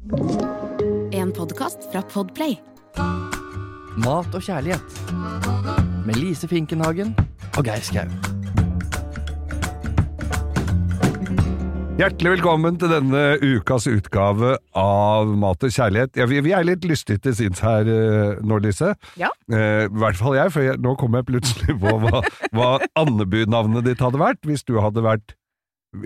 En podkast fra Podplay. Mat og kjærlighet. Med Lise Finkenhagen og Geir Skau. Hjertelig velkommen til denne ukas utgave av Mat og kjærlighet. Ja, vi, vi er litt lystige til sinns her eh, nå, Lise. Ja. Eh, I hvert fall jeg, for jeg, nå kom jeg plutselig på hva, hva Andebu-navnet ditt hadde vært hvis du hadde vært,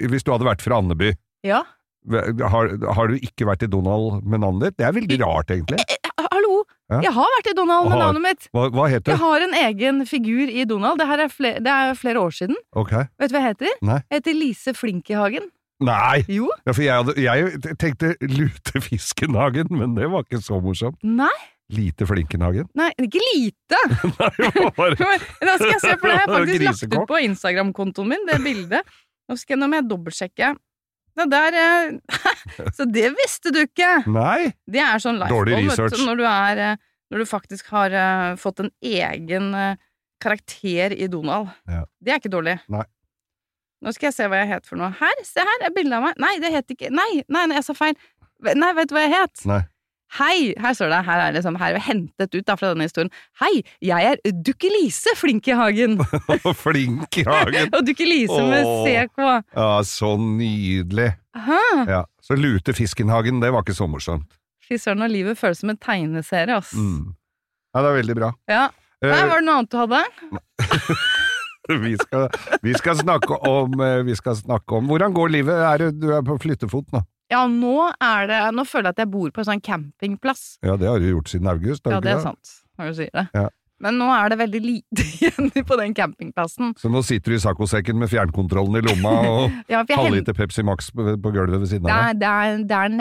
hvis du hadde vært fra Andeby. Ja. Har, har du ikke vært i Donald med navnet ditt? Det er veldig rart, egentlig. Eh, Hallo! Ja. Jeg har vært i Donald med Har- navnet mitt. Hva, hva du? Jeg har en egen figur i Donald. Det, her er flere, det er flere år siden. Okay. Vet du hva jeg heter? Nei. Jeg heter Lise Flinkehagen. Nei! Jo. Ja, for jeg, hadde, jeg tenkte Lutefiskenhagen, men det var ikke så morsomt. Nei, Lite Flinkenhagen. nei, ikke lite! Nei, bare Nå skal jeg se, for det har jeg faktisk lagt ut på Instagram-kontoen min, det bildet. Nå, skal, jeg, nå må jeg dobbeltsjekke. Det der eh, Så det visste du ikke! Nei! Det er sånn Dårlig research. du, når du er eh, Når du faktisk har eh, fått en egen karakter i Donald. Ja. Det er ikke dårlig. Nei. Nå skal jeg se hva jeg het for noe. Her, se her, er bilde av meg. Nei, det het ikke Nei, nei, nei, jeg sa feil. Nei, vet du hva jeg het? Nei. Hei! Her står det, her er, liksom, her er vi hentet ut da, fra denne historien. Hei, jeg er Dukke-Lise i hagen! Og Dukke-Lise med Åh. CK. Ja, så nydelig. Ja. Så Lute Fiskenhagen, det var ikke så morsomt. Fy søren, og livet føles som en tegneserie, ass. Mm. Ja, det er veldig bra. Ja. Nei, Eh, var det noe annet du hadde? vi, skal, vi, skal om, eh, vi skal snakke om Hvordan går livet? Er du, du er på flyttefot nå? Ja, nå er det Nå føler jeg at jeg bor på en sånn campingplass. Ja, det har du gjort siden august. Ja, det er sant, når du sier det. Ja. Men nå er det veldig lite igjen på den campingplassen. Så nå sitter du i saccosekken med fjernkontrollen i lomma og Ja, halvliter Pepsi Max på, på gulvet ved siden av deg. det, er, det er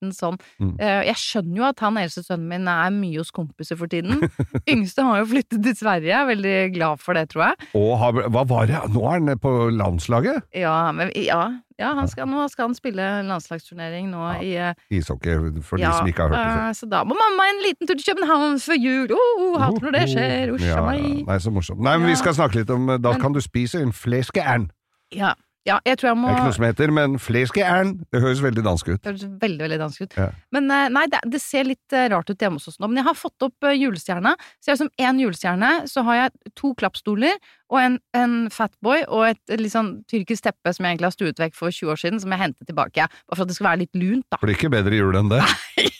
nesten sånn. Mm. uh, jeg skjønner jo at han eldste sønnen min er mye hos kompiser for tiden. Yngste har jo flyttet til Sverige, jeg er veldig glad for det, tror jeg. Og har, hva var det? Nå er han på landslaget? Ja, men, ja, ja han skal, nå skal han spille landslagsturnering nå i eh, Ishockey, for ja, de som ikke har hørt det før. eh, Så da må mamma en liten tur til København før jul! Oh, hater når det skjer! usja Ja, ja. meg! Nei, så morsomt. Nei, men vi skal snakke litt om Da Men- kan du spise en fleskeern. Ja, ja, jeg tror jeg må Det er ikke noe som heter, men fleskeern, det høres veldig dansk ut. Det høres veldig veldig dansk ut. Ja. Men eh, nei, det, det ser litt eh, rart ut hjemme hos oss nå. Men jeg har fått opp uh, julestjerna. Så jeg har som én julestjerne, så har jeg to klappstoler og en, en Fatboy og et, litt sånn tyrkisk teppe som jeg egentlig har stuet vekk for 20 år siden, som jeg hentet tilbake. Bare for at det skal være litt lunt, da. Blir ikke bedre jul enn det. Men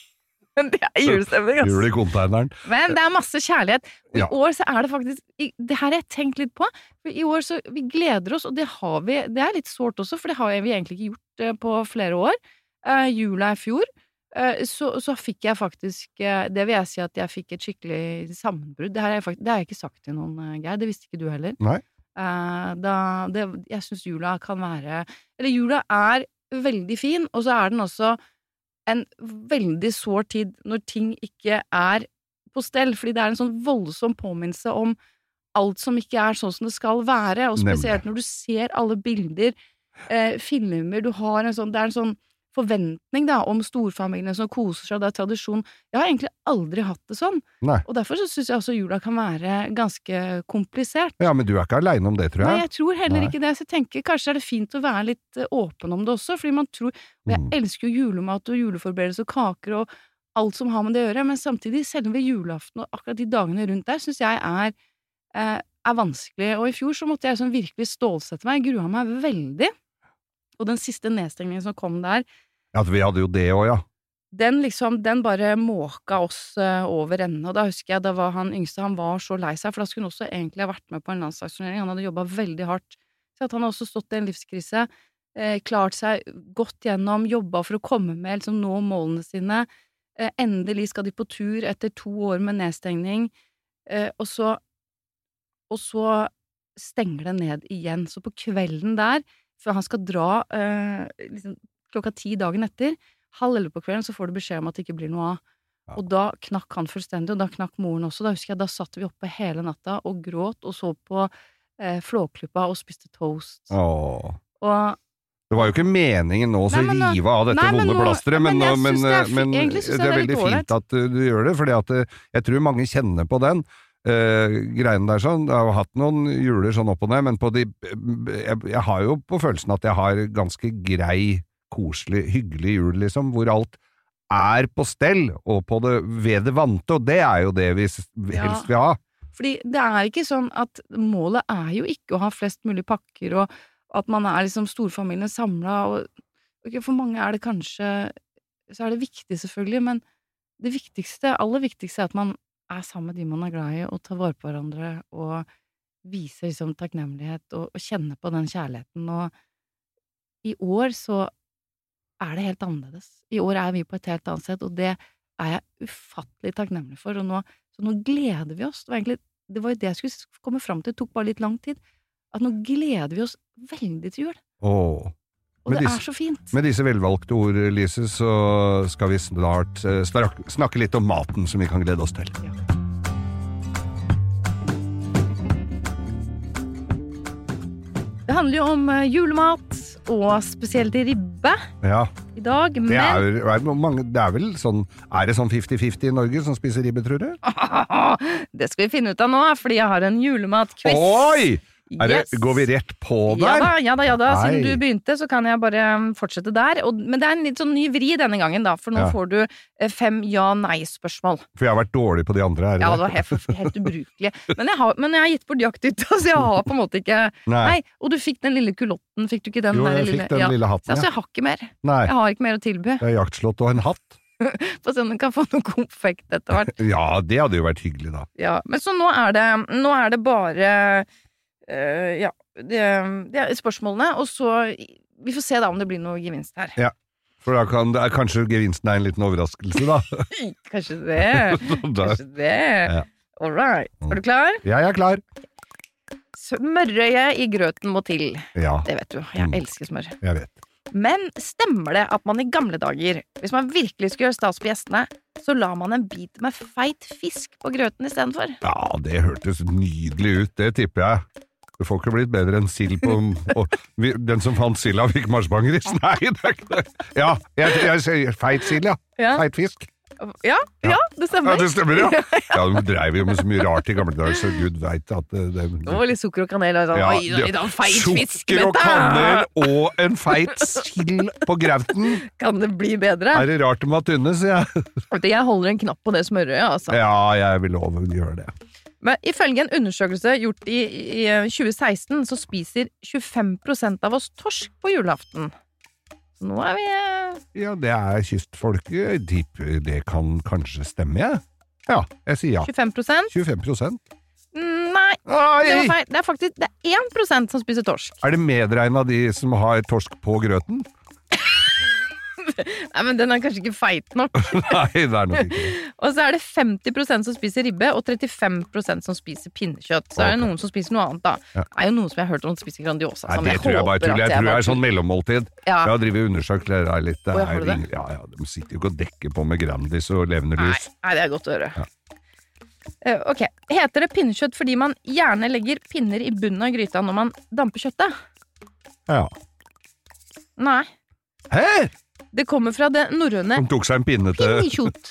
det er julestemning, Jul i konteineren. Men det er masse kjærlighet. Og Ja. i år så er det faktisk Det her har jeg tenkt litt på. For i år så Vi gleder oss, og det har vi Det er litt sårt også, for det har vi egentlig ikke gjort eh, på flere år. Uh, jula i fjor. Uh, så, så fikk jeg faktisk uh, Det vil jeg si at jeg fikk et skikkelig sammenbrudd. Det, er jeg har jeg ikke sagt til noen, Geir. Det visste ikke du heller. Nei. Da, det, jeg syns jula kan være Eller jula er veldig fin, og så er den også en veldig sår tid når ting ikke er på stell, fordi det er en sånn voldsom påminnelse om alt som ikke er sånn som det skal være, og Nemlig. spesielt når du ser alle bilder, eh, filmer, du har en sånn, det er en sånn forventning da, om storfamiliene som koser seg, og det er tradisjon. Jeg har egentlig aldri hatt det sånn, Nei. og derfor så syns jeg også jula kan være ganske komplisert. Ja, men du er ikke aleine om det, tror jeg? Nei, jeg. tror heller Nei. ikke det. Så jeg tenker kanskje er det fint å være litt eh, åpen om det også, fordi man tror Og jeg Mm. elsker jo julemat og juleforberedelse og kaker og alt som har med det å gjøre, men samtidig, selve julaften og akkurat de dagene rundt der, syns jeg er, eh, er vanskelig. Og i fjor så måtte jeg sånn virkelig stålsette meg. Grua meg veldig. Og den siste nedstengningen som kom der, Ja, vi hadde jo det òg, ja. den liksom, den bare måka oss eh, over ende. Og da husker jeg, da var han yngste, han var så lei seg, for da skulle han også egentlig ha vært med på en landslagsturnering. Han hadde jobba veldig hardt. Så at han har også stått i en livskrise, eh, klart seg godt gjennom, jobba for å komme med, liksom nå målene sine. Eh, endelig skal de på tur etter to år med nedstengning, eh, og så Og så stenger det ned igjen. Så på kvelden der, før han skal dra eh, liksom, klokka ti dagen etter, halv elleve på kvelden, så får du beskjed om at det ikke blir noe av. Og da knakk han fullstendig, og da knakk moren også. Da husker jeg, da satt vi oppe hele natta og gråt og så på eh, Flåklypa og spiste toast. Åh. Og Det var jo ikke meningen nå å men rive av dette Nei, vonde plasteret, men, men men, men, det er men synes jeg det er det er veldig fint at du, du gjør det, for uh, jeg tror mange kjenner på den. Uh, greiene der sånn, Jeg har hatt noen juler sånn opp og ned, men på de, jeg, jeg har jo på følelsen at jeg har ganske grei, koselig, hyggelig jul, liksom, hvor alt er på stell, og på det, ved det vante, og det er jo det vi helst vil ha. Fordi det er ikke sånn at målet er jo ikke å ha flest mulig pakker, og at man er liksom storfamilien samla, og okay, for mange er det kanskje Så er det viktig, selvfølgelig, men det viktigste, aller viktigste, er at man er sammen med de man er glad i, og tar vare på hverandre, og viser liksom takknemlighet, og, og kjenner på den kjærligheten, og i år så er det helt annerledes. I år er vi på et helt annet sted, og det er jeg ufattelig takknemlig for, og nå så nå gleder vi oss. Det var, egentlig, det var jo det jeg skulle komme fram til, det tok bare litt lang tid. At nå gleder vi oss veldig til jul. Åh. Og med det disse- er så fint. Med disse velvalgte ord, Lise, så skal vi snart snak, snakke litt om maten som vi kan glede oss til. Det handler jo om eh, julemat, og spesielt ribbe Ja, i dag. det er, er, mange, det er vel sånn Er det sånn 50-50 i Norge som spiser ribbe, tror du? det skal vi finne ut av nå, fordi jeg har en julematquiz. Det, Yes. Går vi rett på Ja der? da, ja da, ja da. Siden du begynte, så kan jeg bare um, fortsette der. Og, men det er en litt sånn ny vri denne gangen, da, for nå Ja. får du eh, fem ja-nei-spørsmål. For jeg har vært dårlig på de andre. Er det Ja, det? var helt, helt ubrukelig. Men jeg, har, men jeg har gitt bort jakthytta, så jeg har på en måte ikke Nei. Nei, og du fikk den lille kulotten, fikk du ikke den Jo, der jeg lille fikk den ja. lille hatten, altså, Så jeg har ikke mer. Nei, Jeg har ikke mer å tilby. det er jaktslott og en hatt. Få se om du kan få noe konfekt etter hvert. Ja, det hadde jo vært hyggelig, da. Ja, men så nå er det, nå er det bare øh, Ja, det, det er spørsmålene, og så Vi får se da om det blir noe gevinst her. Ja. For da kan det er kanskje gevinsten er en liten overraskelse, da. Kanskje det. Kanskje det. Ja. All right. Er du klar? Jeg er klar. Smørøye i grøten må til. Ja, Det vet du. Jeg Mm. elsker smør. jeg vet. Men stemmer det at man i gamle dager, hvis man virkelig skulle gjøre stas på gjestene, så la man en bit med feit fisk på grøten istedenfor? Ja, det hørtes nydelig ut, det tipper jeg. Det får ikke blitt bedre enn sild på og vi, Den som fant silda, fikk marsipangris. Nei, det er ikke det. Ja, jeg, jeg sier feit sild, ja. Ja, Feit fisk. ja, ja det Ja, det stemmer, ja. Ja, De dreiv jo med så mye rart i gamle dager, så gud veit at det, det Og litt sukker og kanel og sånn. Ja, Oi, det- da, feit fisk! Sukker og kanel og en feit sild på grauten. Kan det bli bedre? Er det rart de var tynne, sier jeg. Jeg holder en knapp på det smørøyet, altså. Ja, jeg vil love å gjøre det. Men ifølge en undersøkelse gjort i, i 2016, så spiser 25% av oss torsk på julaften. Så nå er vi eh, Ja, det er kystfolket. Jeg det kan kanskje stemme, jeg. Ja, jeg sier ja. 25% 25 Mm, Nei, det var feil. Det er faktisk det er 1 som spiser torsk. Er det medregna de som har torsk på grøten? Nei, men Den er kanskje ikke feit nok. Nei, det er nok ikke. Og så er det 50% som spiser ribbe, og 35% som spiser pinnekjøtt. Så er det noen som spiser noe annet, da. Ja. Det er jo noen som jeg har hørt om spiser Grandiosa. Nei, det det tror jeg bare tull. at Jeg tror det er sånn mellommåltid. Ja. Jeg har drevet og undersøkt det der litt. Det er det? ja, ja, de sitter jo ikke og dekker på med Grandis og levende Nei, nei, det er godt å høre. Ja. Uh, ok. Heter det pinnekjøtt fordi man gjerne legger pinner i bunnen av gryta når man damper kjøttet? Ja. Nei. Hæ?! Det kommer fra det norrøne De tok seg en pinne til Pinnekjot.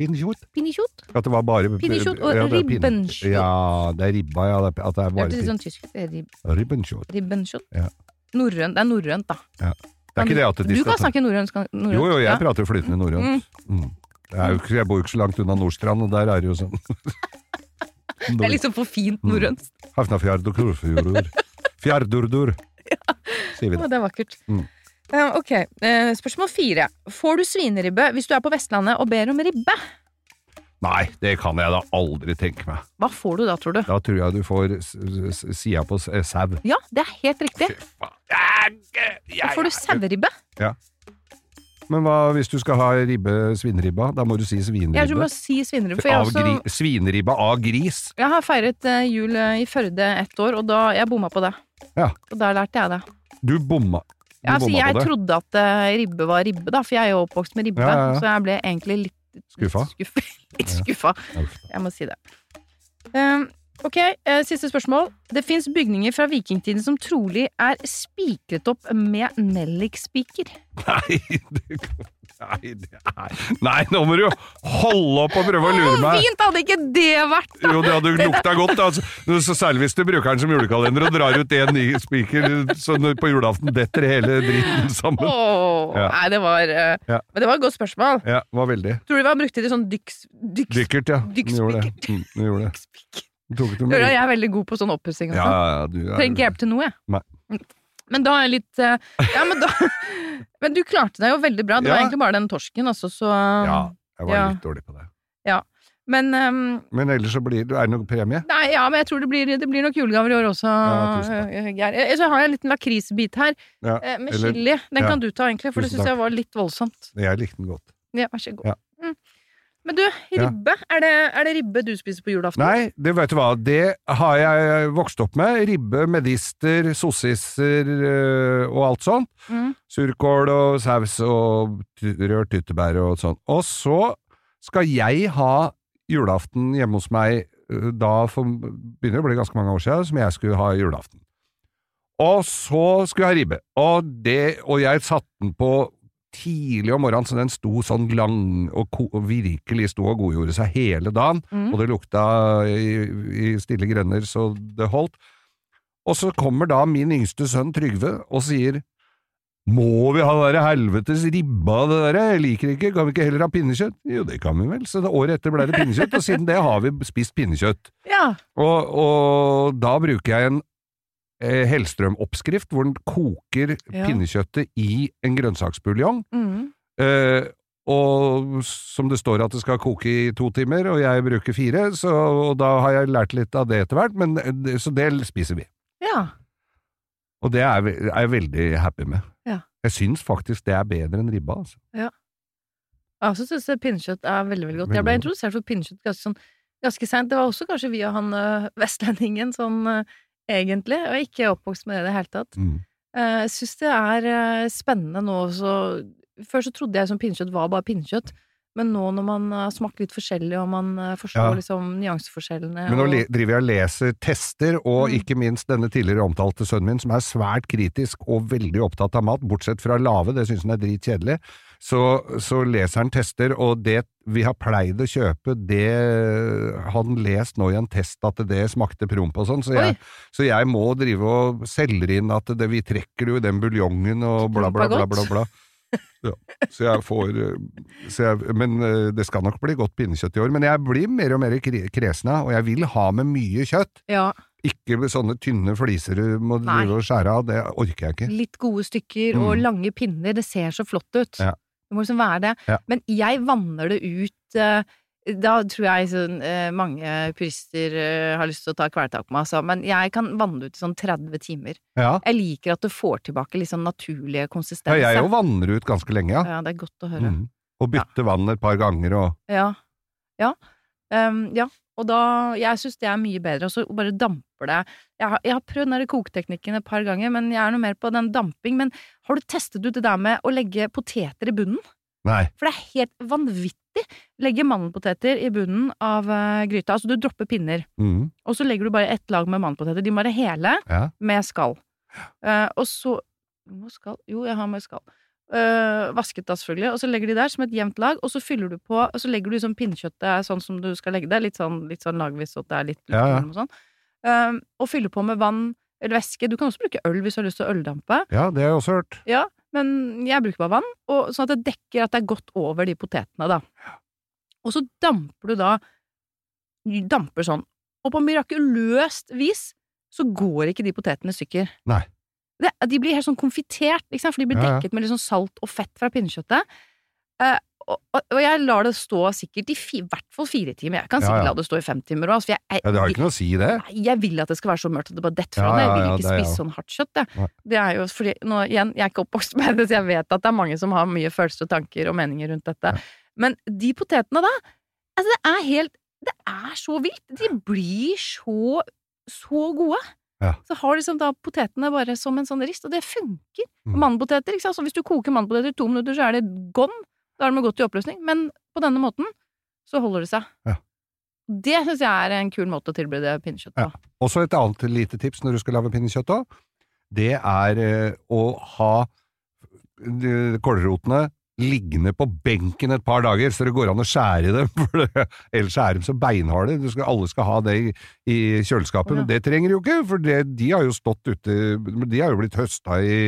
Pinnekjot? Pinnekjot. At det var bare Pinnekjot og ja, det ribbenkjøtt. Ja, det er ribba, ja. det er- At det er bare pin- sånn tysk. Det er rib- Ribbenskjot. Ribbenskjot. Ja. Norrønt. Det er norrønt, da. Ja. Det er ikke det at de du skal kan snakke norrønt. norrønt. Jo, jo, jeg ja. prater flytende norrønt. Mm. Mm. Jeg, Jeg bor jo ikke så langt unna Nordstrand, og der er det jo sånn Det er liksom for fint norrønt. Hafnafjordur, fjordur. Fjardurdur, sier vi da. det. det er vakkert. Mm. Eh, ok, eh, spørsmål fire. Får du svineribbe hvis du er på Vestlandet og ber om ribbe? Nei, det kan jeg da aldri tenke meg. Hva får du da, tror du? Da tror jeg du får sida på eh, sau. Ja, det er helt riktig. Da får du saueribbe. Men hva hvis du skal ha ribbe, svineribba? Da må du si Jeg tror du må si svineribbe. For også, gri, svineribba av gris. jeg har feiret jul i Førde ett år, og da jeg bomma på det. Ja. Og da lærte jeg det. Du bomma. Ja, altså, jeg trodde at uh, ribbe var ribbe, da, for jeg er jo oppvokst med ribbe. Ja, ja. Så jeg ble egentlig litt Skuffa? Skuff, litt skuffa. Jeg må si det. Um, ok, uh, siste spørsmål. Det fins bygninger fra vikingtiden som trolig er spikret opp med nellikspiker. Nei, det, Nei, er... Nei, nå må du jo holde opp og prøve å lure Hvor meg! fint hadde ikke det vært, da? Jo, det hadde lukta godt. da. Altså, så særlig hvis du bruker den som julekalender og drar ut en ny spiker, så på julaften detter hele dritten sammen. Åh, Ja. Nei, det var eh, Ja. Men det var et godt spørsmål. Ja, var veldig. Tror du vi har brukt det i sånn dyks... dyks Dykkert, ja. Den gjorde det. Mm, gjorde det. tok Jeg er veldig god på sånn oppussing Ja, ja, du Trenger ikke er hjelp til noe, jeg. Nei. Men da er jeg litt eh, Ja, men da Men du klarte deg jo veldig bra. Det var Ja. egentlig bare den torsken, altså, så Ja, jeg var Ja. litt dårlig på det. Men um, Men ellers så blir det Er det noe premie? Nei, ja, men jeg tror det blir, det blir nok julegaver i år også, Ja, eh, Geir. Ja, Så har jeg en liten lakrisbit her, Ja, eh, med eller- chili. Den ja. kan du ta, egentlig, for det Tusen syns jeg var litt voldsomt. Jeg likte den godt. Ja, vær så god. Ja. Men du, ribbe. Er, det, er det ribbe du spiser på julaften? Nei, det vet du hva, det har jeg vokst opp med. Ribbe, medister, sossiser øh, og alt sånt. Mm. Surkål og saus og rørt tyttebær og sånn. Og så skal jeg ha julaften hjemme hos meg øh, da for begynner å bli ganske mange år siden, som jeg skulle ha julaften. Og så skulle jeg ha ribbe, og, det, og jeg satte den på tidlig om morgenen, så den sto sånn lang og, og virkelig sto og godgjorde seg hele dagen, Mm. og det lukta i, i stille grender så det holdt. Og så kommer da min yngste sønn Trygve og sier må vi ha det der helvetes ribba, det der? Jeg liker ikke, kan vi ikke heller ha pinnekjøtt? Jo, det kan vi vel. Så det, året etter ble det pinnekjøtt, og siden det har vi spist pinnekjøtt. Ja. Og, og da bruker jeg en eh, Hellstrøm-oppskrift, hvor den koker Ja. pinnekjøttet i en grønnsaksbuljong. Mm. Eh, og som det står at det skal koke i to timer, og jeg bruker fire, så, og da har jeg lært litt av det etter hvert, men, eh, så det spiser vi. ja. Og det er, er jeg veldig happy med. Ja. Jeg syns faktisk det er bedre enn ribba, altså. Jeg også syns pinnekjøtt er veldig veldig godt. Jeg ble introdusert for pinnekjøtt ganske, sånn, ganske seint. Det var også kanskje via han øh, vestlendingen, sånn øh, egentlig, og ikke oppvokst med det i det hele tatt. Mm. Eh, Jeg syns det er øh, spennende nå så Før så trodde jeg som pinnekjøtt var bare pinnekjøtt, men nå når man har smakt litt forskjellig, og man øh, forstår Ja. liksom nyanseforskjellene Men nå og, driver jeg og leser tester, og Mm. ikke minst denne tidligere omtalte sønnen min, som er svært kritisk og veldig opptatt av mat, bortsett fra lave, det synes han er dritkjedelig. Så, så leser han tester, og det vi har pleid å kjøpe, det han lest nå i en test at det smakte promp og sånn, så, så jeg må drive og selge inn at det, vi trekker jo den buljongen og bla, bla, bla, bla, bla. Ja, så jeg får eh, så jeg, Men eh, det skal nok bli godt pinnekjøtt i år. Men jeg blir mer og mer kre- kresen av, og jeg vil ha med mye kjøtt. Ja, Ikke med sånne tynne fliser du må drive og skjære av, det orker jeg ikke. litt gode stykker og Mm. lange pinner. Det ser så flott ut. Ja. Det må liksom være det. Ja. Men jeg vanner det ut eh, Da tror jeg sånn, eh, mange purister eh, har lyst til å ta kvelertak på meg, altså. Men jeg kan vanne ut i sånn 30 timer. Ja, Jeg liker at du får tilbake litt sånn naturlige ja konsistenser. jeg jo vanner ut ganske lenge, ja. Ja, det er godt å høre. Mm. Og bytte vann et par ganger og Ja. Ja. Um, ja. Og da Jeg syns det er mye bedre, og så bare damper det. Jeg har, jeg har prøvd den koketeknikken et par ganger, men jeg er noe mer på den damping. Men har du testet ut det der med å legge poteter i bunnen? Nei. For det er helt vanvittig. Legge mandelpoteter i bunnen av eh, gryta. Altså, du dropper pinner, Mm. og så legger du bare ett lag med mandelpoteter. De må være hele, Ja. med skall. Uh, og så Må skall? Jo, jeg har med skall. Uh, vasket da, selvfølgelig. Og så legger de der som et jevnt lag, og så fyller du på Og så legger du liksom pinnekjøttet sånn som du skal legge det. Litt sånn, litt sånn lagvis, så det er litt Ja, ja. og sånn. Uh, og fyller på med vann eller væske. Du kan også bruke øl hvis du har lyst til å øldampe. ja, det har jeg også hørt. Ja, men jeg bruker bare vann, og sånn at det dekker at det er godt over de potetene, da. Og så damper du da Damper sånn. Og på mirakuløst vis så går ikke de potetene i stykker. Nei. Det, de blir helt sånn konfitert, ikke sant? for de blir Ja, ja. dekket med litt sånn salt og fett fra pinnekjøttet. Eh, og, og, jeg lar det stå sikkert i fi, hvert fall fire timer. Jeg kan sikkert ja. la det stå i fem timer òg. Ja, det har ikke noe å si, det. Nei, jeg vil at det skal være så mørkt at det bare detter fra Ja, det. Jeg vil ikke det spise sånn hardt kjøtt, jeg. Det er jo fordi, nå igjen, jeg er ikke oppvokst med det, så jeg vet at det er mange som har mye følelser og tanker og meninger rundt dette. Men de potetene da, altså det er helt Det er så vilt! De blir så, så gode. Ja. Så har liksom da potetene bare som en sånn rist, og det funker. Mm. Mandelpoteter, ikke sant. Så hvis du koker mandelpoteter i to minutter, så er det gone. Da har de gått i oppløsning. Men på denne måten så holder det seg. Ja. Det syns jeg er en kul måte å tilberede pinnekjøtt på. Ja. Også et annet lite tips når du skal lage pinnekjøtt òg, det er eh, å ha eh, kålrotene liggende på benken et par dager, så det går an å skjære i dem, for det, ellers er de så beinharde. Du skal, alle skal ha det i, i kjøleskapet, ja. men det trenger de jo ikke, for det, de har jo stått ute De har jo blitt høsta i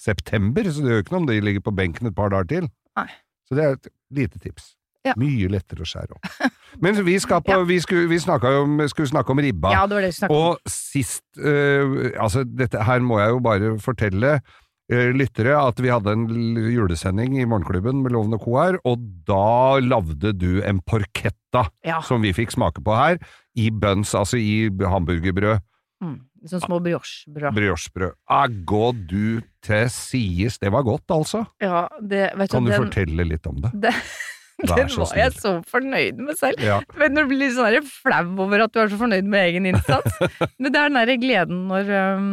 september, så det gjør ikke noe om de ligger på benken et par dager til. Nei. Så det er et lite tips. Ja. Mye lettere å skjære opp. Men vi, skal på, vi, skulle, vi om, skulle snakke om ribba. Ja, det var det vi snakket om. Og sist uh, Altså, dette her må jeg jo bare fortelle uh, lyttere at vi hadde en julesending i Morgenklubben med Loven og Co. her, og da lagde du en porchetta Ja. som vi fikk smake på her, i buns, altså i hamburgerbrød, Mm. Sånn små briochebrød. briochebrød. Ah, gå du til sies! det var godt altså. Ja, det, vet Kan du den, fortelle litt om det? det, den var jeg så fornøyd med selv. Ja. Men du blir sånn flau over at du er så fornøyd med egen innsats. Men det er den derre gleden når, um,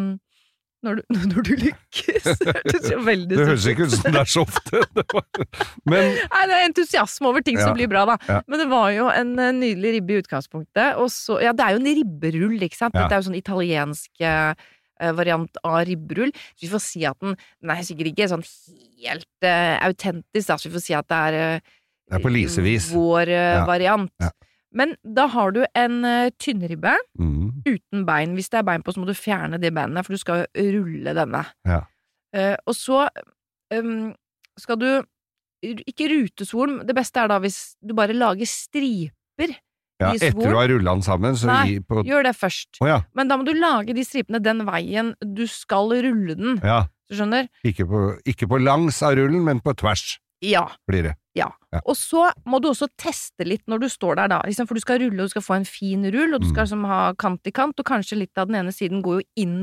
når, du, når du lykkes. Det Det høres ikke ut som det er så ofte. Det var- Men Nei, det er entusiasme over ting Ja. som blir bra, da. Ja. Men det var jo en eh, nydelig ribbe i utgangspunktet. Og så Ja, det er jo en ribberull, ikke sant? Dette er jo sånn italiensk eh, variant av ribberull. Så vi får si at den Den er sikkert ikke sånn helt uh, autentisk, da, så vi får si at det er uh, Det er på lisevis. vår uh, Ja. variant. Ja. Men da har du en uh, tynnribbe mm, uten bein. Hvis det er bein på, så må du fjerne de beinene, for du skal rulle denne. Ja. Uh, og så um, skal du ikke rutesvor, det beste er da hvis du bare lager striper. ja, etter du har ha rulla den sammen, så Nei, på Gjør det først. ja. Men da må du lage de stripene den veien du skal rulle den. ja. Du skjønner? Ikke på, ikke på langs av rullen, men på tvers Ja. blir det. Ja. Og så må du også teste litt når du står der, da. Liksom, for du skal rulle, og du skal få en fin rull, og du skal liksom ha kant i kant, og kanskje litt av den ene siden går jo inn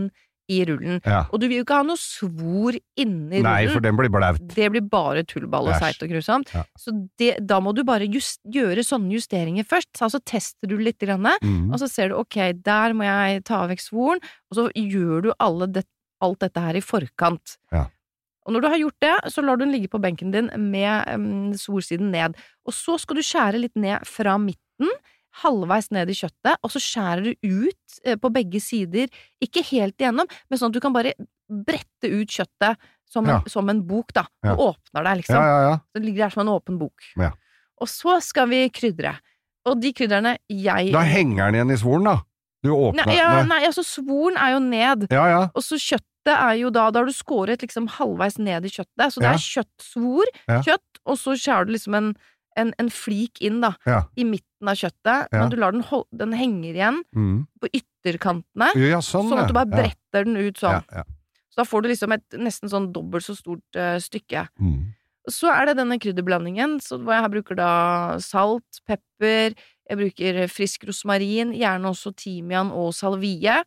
i rullen. Ja. Og du vil jo ikke ha noe svor inni rullen. Nei, for den blir blaut. Det blir bare tullball og seigt og grusomt. Ja. Så det, da må du bare just, gjøre sånne justeringer først. Så altså tester du litt, grann, Mm. og så ser du ok, der må jeg ta vekk svoren, og så gjør du det, alt dette her i forkant. Ja. Og når du har gjort det, så lar du den ligge på benken din med um, solsiden ned. Og så skal du skjære litt ned fra midten, halvveis ned i kjøttet, og så skjærer du ut eh, på begge sider, ikke helt igjennom, men sånn at du kan bare brette ut kjøttet som en, Ja. som en bok, da. og Ja. åpner deg, liksom. Ja. Det ligger der som en åpen bok. Og så skal vi krydre. Og de krydderne jeg Da henger den igjen i svoren, da. Du åpner Nei, ja, Nei. nei, altså svoren er jo ned, Ja, ja. og så kjøttet er jo da Da har du skåret liksom halvveis ned i kjøttet, så det Ja. er kjøttsvor, Ja. kjøtt, og så skjærer du liksom en, en, en flik inn, da, Ja. i midten av kjøttet, men du lar den hol Den henger igjen Mm. på ytterkantene, sånn, sånn at du bare bretter den ut sånn. Så da får du liksom et nesten sånn dobbelt så stort uh, stykke. Mm. Så er det denne krydderblandingen, så hvor jeg bruker da salt, pepper, jeg bruker frisk rosmarin, gjerne også timian og salvie.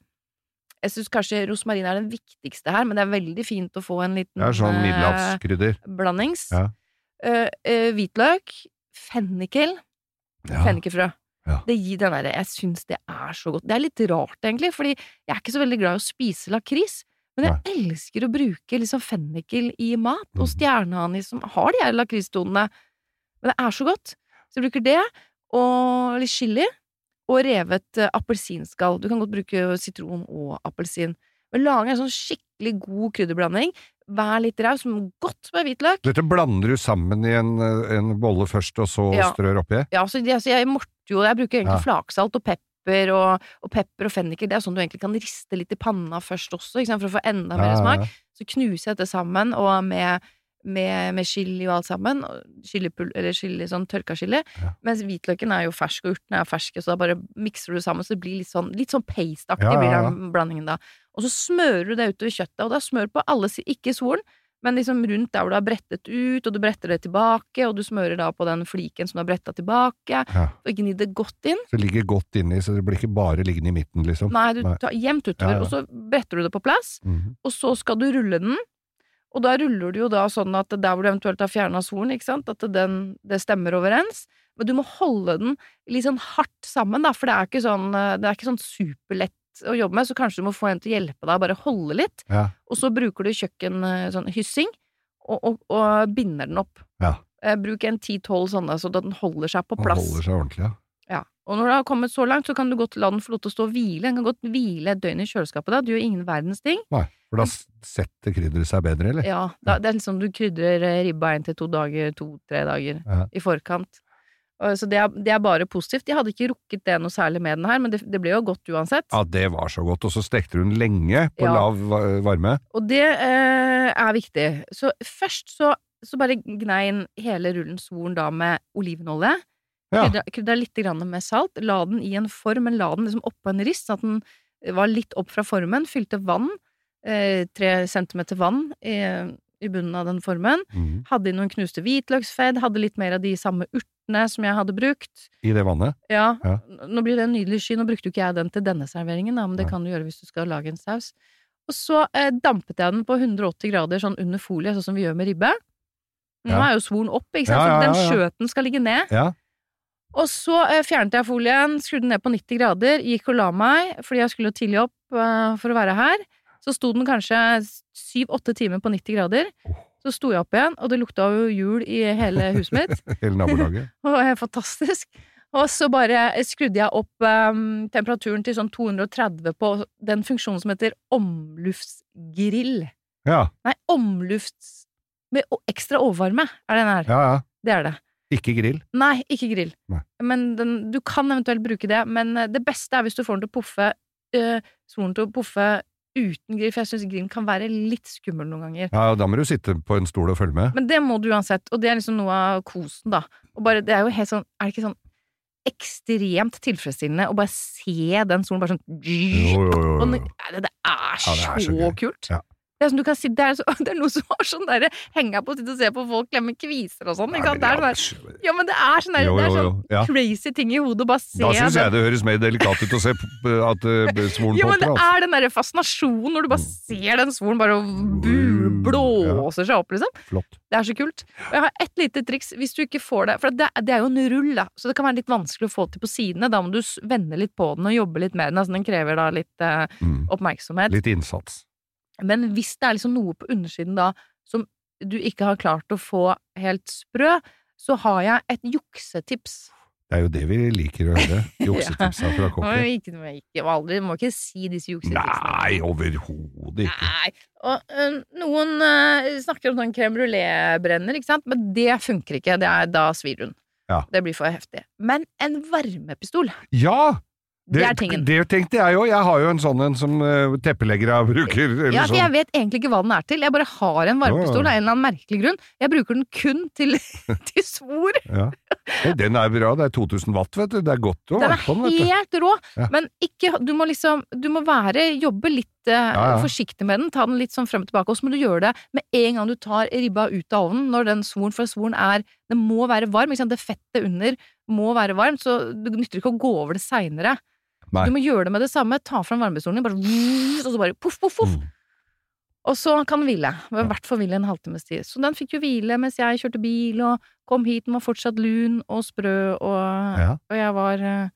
Jeg syns kanskje rosmarin er den viktigste her, men det er veldig fint å få en liten ja, sånn middelhavskrydder. eh, blandings. Ja. Eh, eh, hvitløk, fennikel, Ja. fennikelfrø. Ja. Det gir den derre Jeg syns det er så godt. Det er litt rart, egentlig, fordi jeg er ikke så veldig glad i å spise lakris. Men jeg elsker å bruke liksom fennikel i mat, og Mhm. stjerneanis som har de her lakristonene. Men det er så godt. Så jeg bruker det, og litt chili, og revet eh, appelsinskall. Du kan godt bruke sitron og appelsin. Men lage en sånn skikkelig god krydderblanding. Vær litt raus, men godt med hvitløk. Dette blander du sammen i en, eh, en bolle først, og så Ja. strør oppi? Ja, så, det, så jeg morter jo Jeg bruker egentlig Ja. flaksalt og pepper og, og pepper og fennikel. Det er sånn du egentlig kan riste litt i panna først også, for å få enda mer ja, smak. Så knuser jeg dette sammen, og med, med, med chili og alt sammen. Chilipul, eller chili, sånn tørka chili. Ja. Mens hvitløken er jo fersk, og urtene er ferske, så da bare mikser du det sammen, så det blir litt sånn, litt sånn pasteaktig Ja, ja, blir den blandingen da. Og så smører du det utover kjøttet, og da smør på alle sider, ikke solen, men liksom rundt der hvor du har brettet ut, og du bretter det tilbake, og du smører da på den fliken som du har bretta tilbake, Ja. og gni det godt inn. Så det ligger godt inni, så det blir ikke bare liggende i midten, liksom. Nei, du tar jevnt utover, Ja, ja. og så bretter du det på plass, Mhm. og så skal du rulle den. Og da ruller du jo da sånn at der hvor du eventuelt har fjerna svoren, ikke sant, at den, det stemmer overens. Men du må holde den litt sånn hardt sammen, da, for det er ikke sånn, det er ikke sånn superlett å jobbe med, så kanskje du må få en til å hjelpe deg, bare holde litt. Ja. Og så bruker du kjøkken eh, sånn hyssing, og, og, og binder den opp. Ja. Eh, Bruk en ti-tolv sånne, så den holder seg på plass. Den holder seg ordentlig, ja. Og når det har kommet så langt, så kan du godt la den få lov til å stå og hvile. Den kan godt hvile et døgn i kjøleskapet da. Du gjør ingen verdens ting. Nei, for da setter krydderet seg bedre, eller? Ja, da, det er liksom du krydrer eh, ribba én til to dager, to-tre dager Ja. i forkant. Så det er, det er bare positivt. Jeg hadde ikke rukket det noe særlig med den her, men det, det ble jo godt uansett. Ja, det var så godt. Og så stekte hun lenge på Ja. lav varme. Og det eh, er viktig. Så først så, så bare gnei inn hele rullen svoren da med olivenolje. Ja. Krydra, litt grann med salt. La den i en form, men la den liksom oppå en rist, sånn at den var litt opp fra formen. Fylte vann. Eh, tre centimeter vann i, i bunnen av den formen. Mm. Hadde i noen knuste hvitløksfedd. Hadde litt mer av de samme urtene som jeg hadde brukt. I det vannet. Ja, Ja. nå blir det en nydelig sky. Nå brukte jo ikke jeg den til denne serveringen, da, men det ja. kan du gjøre hvis du skal lage en saus. Og så eh, dampet jeg den på 180 grader sånn under folie, sånn som vi gjør med ribbe. Nå Ja. er jo svoren opp, ikke sant, så den skjøten skal ligge ned. Og så eh, fjernet jeg folien, skrudde den ned på 90 grader, gikk og la meg, fordi jeg skulle tidlig opp eh, for å være her. Så sto den kanskje syv-åtte timer på 90 grader. Så sto jeg opp igjen, og det lukta jo jul i hele huset mitt. Hele nabolaget. Og fantastisk. Og så bare skrudde jeg opp um, temperaturen til sånn 230 på den funksjonen som heter omluftsgrill. Ja, Nei, omlufts... Med ekstra overvarme er den her. ja, ja. Det er det. Ikke grill. Nei, ikke grill. Nei. Men den, du kan eventuelt bruke det, men eh, det beste er hvis du får den til å puffe øh, solen til å puffe uten grill, for jeg syns grillen kan være litt skummel noen ganger. Ja, da må du sitte på en stol og følge med. Men det må du uansett, og det er liksom noe av kosen, da. Og bare, det er jo helt sånn, er det ikke sånn ekstremt tilfredsstillende å bare se den solen bare sånn Jo, jo, jo, jo. det, det er Ja, det er så så kult. Ja. Det er, kan si, det, er så, det er noe som har sånn derre henga på å sitte og se på folk klemme kviser og sånn. Ikke sant? Det er sånn ja, men det er sånn, der, Jo, det er jo, sånn jo. Ja. crazy ting i hodet bare se Da syns jeg det høres mer delikat ut å se at uh, svoren Ja, men det. Altså. er den derre fascinasjonen når du bare ser den svoren bare Mm, blåser seg opp, liksom. Flott. Det er så kult. Og jeg har ett lite triks hvis du ikke får det, for det, det er jo en rull, da, så det kan være litt vanskelig å få til på sidene. Da må du vende litt på den og jobbe litt med den. Altså, den krever da litt Mm. oppmerksomhet. Litt innsats. Men hvis det er liksom noe på undersiden da som du ikke har klart å få helt sprø, så har jeg et juksetips. Det er jo det vi liker å høre. Juksetipsa fra kokken. ja, ikke, ikke, aldri, må ikke si disse juksetipsene. Nei, overhodet ikke. Nei. Og ø, noen ø, snakker om sånn crème brulé-brenner, ikke sant, men det funker ikke. Det er da svir hun. Ja. Det blir for heftig. Men en varmepistol, Ja! Det, er tingen. Det tenkte jeg jo. Jeg har jo en sånn en som uh, teppeleggere bruker. Ja, for jeg sånn. vet egentlig ikke hva den er til. Jeg bare har en varmepistol av en eller annen merkelig grunn. Jeg bruker den kun til, til svor. Ja. Den er bra. Det er 2000 watt, vet du. Det er godt å være på den, Den er helt rå, Ja. men ikke Du må liksom Du må være Jobbe litt eh, Ja, ja. forsiktig med den. Ta den litt sånn frem og tilbake. Og så må du gjøre det med en gang du tar ribba ut av ovnen, når den svoren For svoren er Den må være varm. Det fettet under må være varmt, så det nytter ikke å gå over det seinere. Nei. Du må gjøre det med det samme. Ta fram varmepistolen din, bare og så bare poff, poff, poff. Mm. Og så kan den hvile. I hvert fall hvile en halvtimes tid. Så den fikk jo hvile mens jeg kjørte bil og kom hit. Den var fortsatt lun og sprø, og, Ja. og jeg var uh,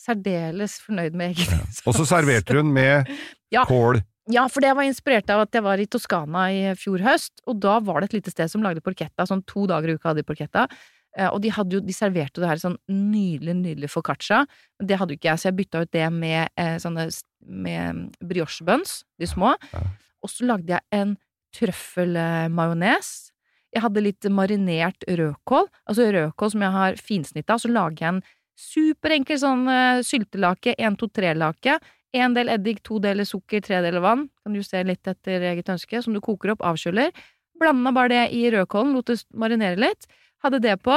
særdeles fornøyd med egen innsats. Og så serverte hun med Ja. kål. Ja, for det var inspirert av at jeg var i Toskana i fjor høst, og da var det et lite sted som lagde porchetta, sånn to dager i uka hadde de porchetta. Eh, Og de, hadde jo, de serverte jo det her sånn nydelig, nydelig foccaccia. Det hadde jo ikke jeg, så jeg bytta ut det med eh, sånne med briochebuns, de små. Og så lagde jeg en trøffelmajones. Jeg hadde litt marinert rødkål, altså rødkål som jeg har finsnitta, og så lager jeg en superenkel sånn eh, syltelake, 1-2-3-lake. En del eddik, to deler sukker, tre deler vann. Kan justere litt etter eget ønske, som du koker opp, avkjøler. Blanda bare det i rødkålen, lot det marinere litt. Hadde det på,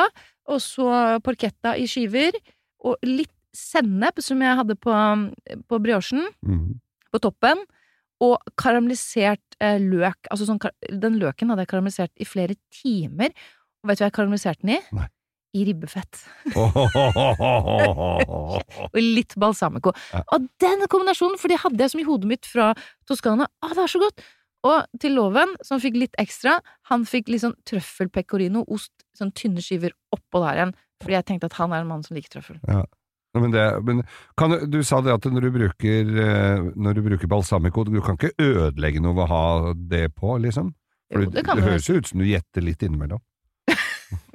og så porketta i skiver, og litt sennep som jeg hadde på, på briochen, Mm. på toppen, og karamellisert eh, løk. Altså sånn, den løken hadde jeg karamellisert i flere timer. Og vet du hva jeg karamelliserte den i? Nei. I ribbefett. Og litt balsamico. Ja. Og den kombinasjonen, for det hadde jeg som i hodet mitt fra Toskana. Å, det er så godt! Og til Loven, som fikk litt ekstra, han fikk litt sånn trøffelpecorino, ost, sånn tynne skiver oppå der igjen. Fordi jeg tenkte at han er en mann som liker trøffel. Ja. Men, det, men kan, du- du sa det at når du bruker, eh, når du bruker balsamico, du kan ikke ødelegge noe ved å ha det på, liksom? For Jo, det, det høres jo ut som du gjetter litt innimellom.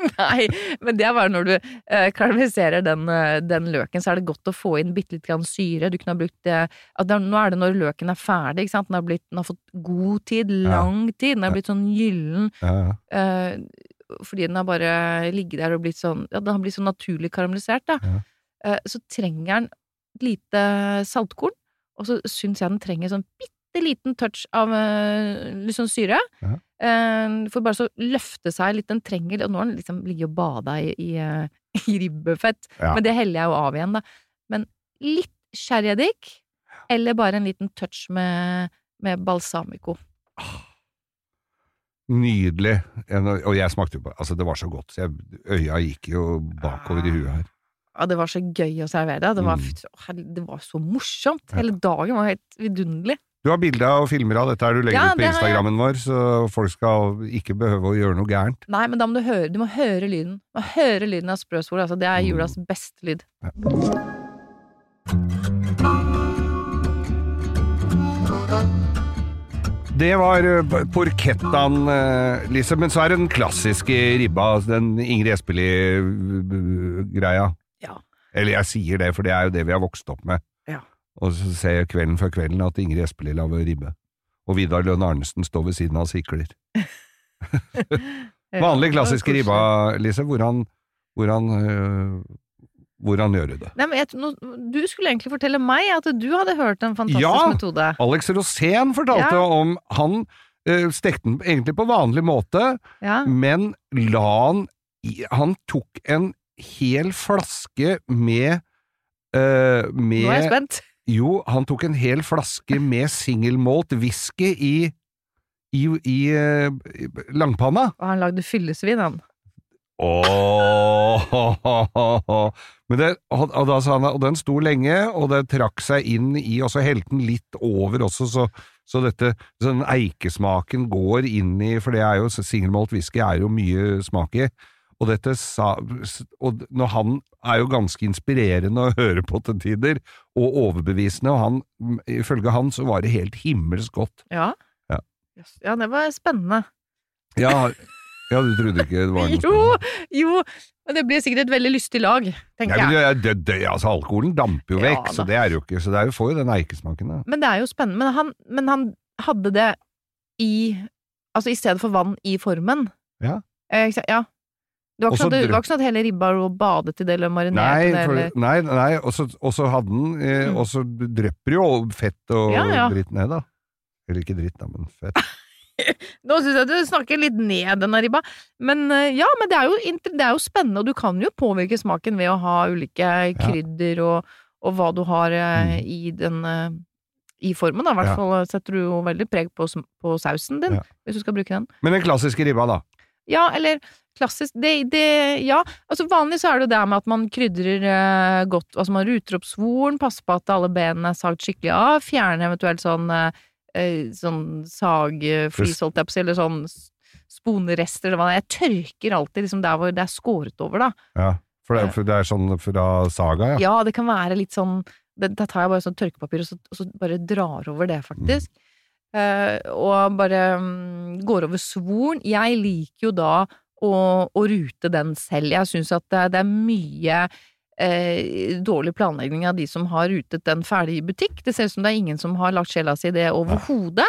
Nei, men det er bare når du eh, karamelliserer den, eh, den løken, så er det godt å få inn bitte litt grann syre. Du kunne ha brukt det, at det Nå er det når løken er ferdig, ikke sant. Den har, blitt, den har fått god tid, lang tid. Den har blitt sånn gyllen. Ja, ja. eh, fordi den har bare ligget der og blitt sånn Ja, den har blitt sånn naturlig karamellisert, da. Ja. Eh, så trenger den et lite saltkorn, og så syns jeg den trenger sånn bitte liten touch av eh, litt sånn syre. Ja. Eh, for bare så løfte seg litt. Den trenger Og nå har den liksom ligget og bada i, i, eh, i ribbefett, Ja. men det heller jeg jo av igjen, da. Men litt sherryeddik, eller bare en liten touch med, med balsamico. Nydelig. Og jeg smakte jo på Altså, det var så godt, så jeg, øya gikk jo bakover i huet her. Ja, det var så gøy å servere det. Det var, Mm. det var så morsomt. Hele dagen var helt vidunderlig. Du har bilder og filmer av dette her du legger Ja, ut på jeg. Instagrammen vår, så folk skal ikke behøve å gjøre noe gærent. Nei, men da må du høre, du må høre lyden. Du må høre lyden av sprøsvor. Altså, det er Mm. julas beste lyd. Det var eh, porkettaen, eh, Lise, men så er det den klassiske ribba, altså den Ingrid Espelid-greia. Ja. Eller jeg sier det, for det er jo det vi har vokst opp med. Ja. Og så ser jeg kvelden før kvelden at Ingrid Espelid lager ribbe. Og Vidar Lønn Arnesen står ved siden av og sikler. Vanlig klassisk Ja, ribba, Lise. Hvordan, hvordan, øh, hvordan gjør du det? Nei, men jeg, nå, du skulle egentlig fortelle meg at du hadde hørt en fantastisk Ja! metode. Alex Rosén fortalte Ja. om Han øh, stekte den egentlig på vanlig måte, Ja. men la han Han tok en hel flaske med øh, med Nå er jeg spent. Jo, han tok en hel flaske med singelmålt whisky i i, i i langpanna. Og han lagde fyllesvin, han. Åh, oh. det, og, og han og den sto lenge, og det trakk seg inn i, og så helte den litt over også, så, så dette, så den eikesmaken går inn i, for det er jo, singelmålt whisky er jo mye smak i, og dette sa, og når han er jo ganske inspirerende å høre på til tider, og overbevisende, og han, ifølge han så var det helt himmelsk godt. Ja. Ja. Ja, det var spennende. Ja, ja du trodde ikke det var noe spennende? Jo, jo! Men det blir sikkert et veldig lystig lag, tenker Ja, men jeg. det, det, altså, alkoholen damper jo Ja, vekk, så det er jo ikke Så det er jo, får jo den eikesmaken, da. Men det er jo spennende. Men han, men han hadde det i Altså i stedet for vann i formen. Ja. Eh, ja. Det var, ikke så at, det ikke sånn at hele ribba lå badet i det, eller marinert Nei, for, nei, nei og så hadde den eh, Mm. Og så drypper jo fett og Ja, ja. dritt ned, da. Eller ikke dritt, da, men fett. Nå syns jeg du snakker litt ned denne ribba, men eh, ja, men det er, jo, det er jo spennende, og du kan jo påvirke smaken ved å ha ulike krydder og, og hva du har eh, Mm. i den eh, i formen, da. I hvert fall setter du jo veldig preg på, på sausen din, hvis du skal bruke den. Men den klassiske ribba, da. Ja, eller klassisk det, det, Ja, altså vanlig så er det jo det med at man krydrer eh, godt Altså man ruter opp svoren, passer på at alle benene er sagt skikkelig av, fjerner eventuelt sånn eh, eh, sånn sagflis, holdt jeg på å si, eller sånn sponerester eller hva det er. Jeg tørker alltid liksom der hvor det er skåret over, da. Ja. For det, for det er sånn fra Saga, ja. Ja, det kan være litt sånn Da tar jeg bare sånn tørkepapir og så, og så bare drar over det, faktisk. Eh, og bare um, går over svoren. Jeg liker jo da å, å rute den selv. Jeg syns at det, det er mye eh, dårlig planlegging av de som har rutet den ferdig i butikk. Det ser ut som det er ingen som har lagt sjela si i det overhodet.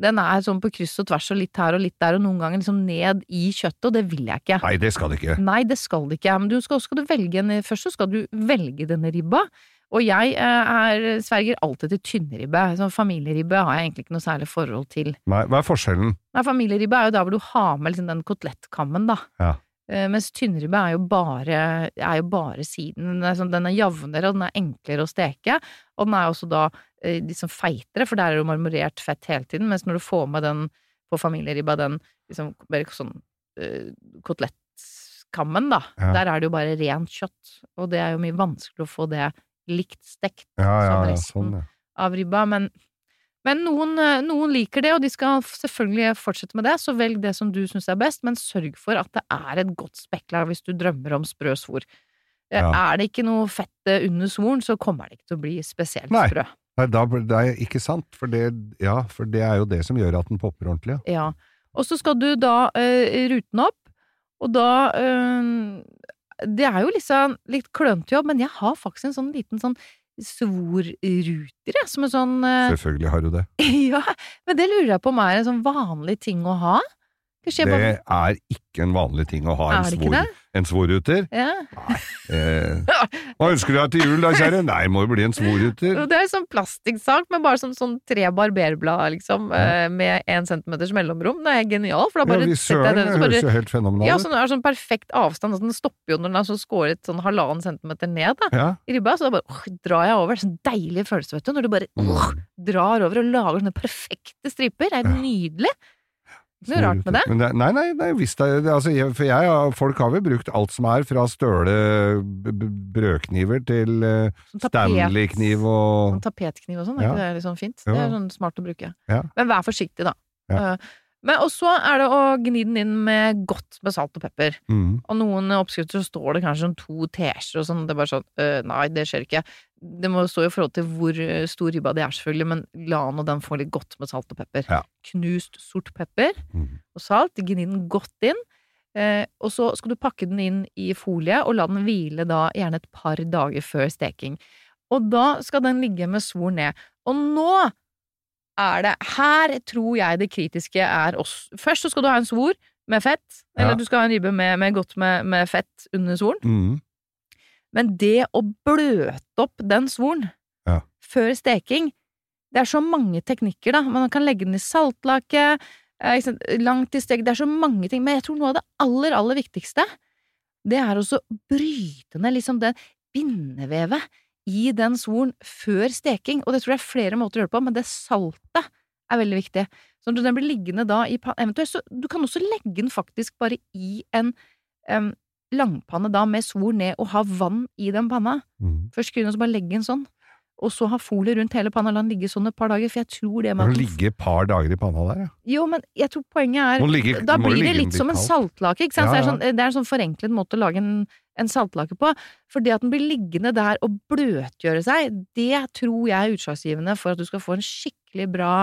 Den er sånn på kryss og tvers og litt her og litt der, og noen ganger liksom ned i kjøttet, og det vil jeg ikke. Nei, det skal det ikke. Nei, det skal det ikke. Men du skal, skal du velge en, først så skal du velge denne ribba. Og jeg eh, er, sverger alltid til tynnribbe. Sånn familieribbe har jeg egentlig ikke noe særlig forhold til. Nei, hva er forskjellen? Nei, familieribbe er jo der hvor du har med liksom den kotelettkammen, da. Ja. Eh, mens tynnribbe er jo bare, er jo bare siden. Den er, sånn, den er jevnere, og den er enklere å steke. Og den er også da eh, liksom feitere, for der er det jo marmorert fett hele tiden. Mens når du får med den på familieribba, den liksom sånn uh, kotelettkammen, da, Ja. der er det jo bare rent kjøtt. Og det er jo mye vanskeligere å få det likt stekt Ja, ja, som resten sånn, av ribba. Men, men noen, eh, noen liker det, og de skal selvfølgelig fortsette med det, så velg det som du syns er best, men sørg for at det er et godt spekklag hvis du drømmer om sprø svor. Eh. Er det ikke noe fett eh, under svoren, så kommer det ikke til å bli spesielt Nei. sprø. Nei, da, det er ikke sant, for det, ja, for det er jo det som gjør at den popper ordentlig, ja. Og så skal du da uh, rute den opp, Og da øh, Det er jo liksom litt klønete jobb, men jeg har faktisk en sånn liten sånn svorruter, jeg, som en sånn øh, Selvfølgelig har du det. Ja, men det lurer jeg på om er en sånn vanlig ting å ha? Det bare er ikke en vanlig ting å ha en, svor, en svorruter. ja. Eh, hva ønsker du deg til jul da, kjære? Nei, må jo bli en svorruter. Det er sånn plastikksak med bare sånn, sånn tre barberblad, liksom, ja. med én centimeters mellomrom. Det er genial, for da Ja, bare vi setter jeg det den, så høres jo helt fenomenalt Ja, sånn, er sånn perfekt avstand. Altså, den stopper jo når den er så skåret sånn halvannen centimeter ned da, Ja. i ribba. Så da bare åh, drar jeg over. Sånn deilig følelse, vet du. Når du bare åh, drar over og lager sånne perfekte striper. Det er Mm. Ja. nydelig. Ikke noe rart med det. Men det nei, nei, nei visst det, det, altså, jeg, For jeg, folk har vel brukt alt som er, fra støle brødkniver til Sånn Stanley-kniv og Sånn tapetkniv og sånn, er Ja. ikke det sånn fint? Jo. Det er sånn smart å bruke. Ja. Men vær forsiktig, da. Ja. Eh, Men, og så er det å gni den inn med godt med salt og pepper. mm, Og noen oppskrifter så står det kanskje sånn to teskjeer og sånn. Det er bare sånn øh, Nei, det skjer ikke. Det må stå i forhold til hvor øh, stor ribba det er, selvfølgelig, men la nå den få litt godt med salt og pepper. Ja. Knust sort pepper mm. og salt. Gni den godt inn. Eh, og så skal du pakke den inn i folie og la den hvile da gjerne et par dager før steking. Og da skal den ligge med svor ned. Og nå er det Her tror jeg det kritiske er oss. Først så skal du ha en svor med fett, eller Ja. du skal ha en ribbe med, med godt med, med fett under svoren. Mm. Men det å bløte opp den svoren Ja. før steking Det er så mange teknikker, da. Man kan legge den i saltlake, eh, langt i stek Det er så mange ting. Men jeg tror noe av det aller, aller viktigste, det er også å bryte ned liksom det bindevevet i den svoren før steking. Og det tror jeg er flere måter å gjøre det på, men det saltet er veldig viktig. Så den blir liggende da i Eventuelt så Du kan også legge den faktisk bare i en um, langpanne da med sol ned og ha vann i den panna. Mm. Først kunne du bare legge den sånn. Og så ha folie rundt hele panna, la den ligge sånn et par dager, for jeg tror det at den- ligge et par dager i panna der, ja. Jo, men jeg tror poenget er ligge- Da blir det litt som en saltlake, ikke sant? Ja, Så det, er sånn, det er en sånn forenklet måte å lage en, en saltlake på. For det at den blir liggende der og bløtgjøre seg, det tror jeg er utslagsgivende for at du skal få en skikkelig bra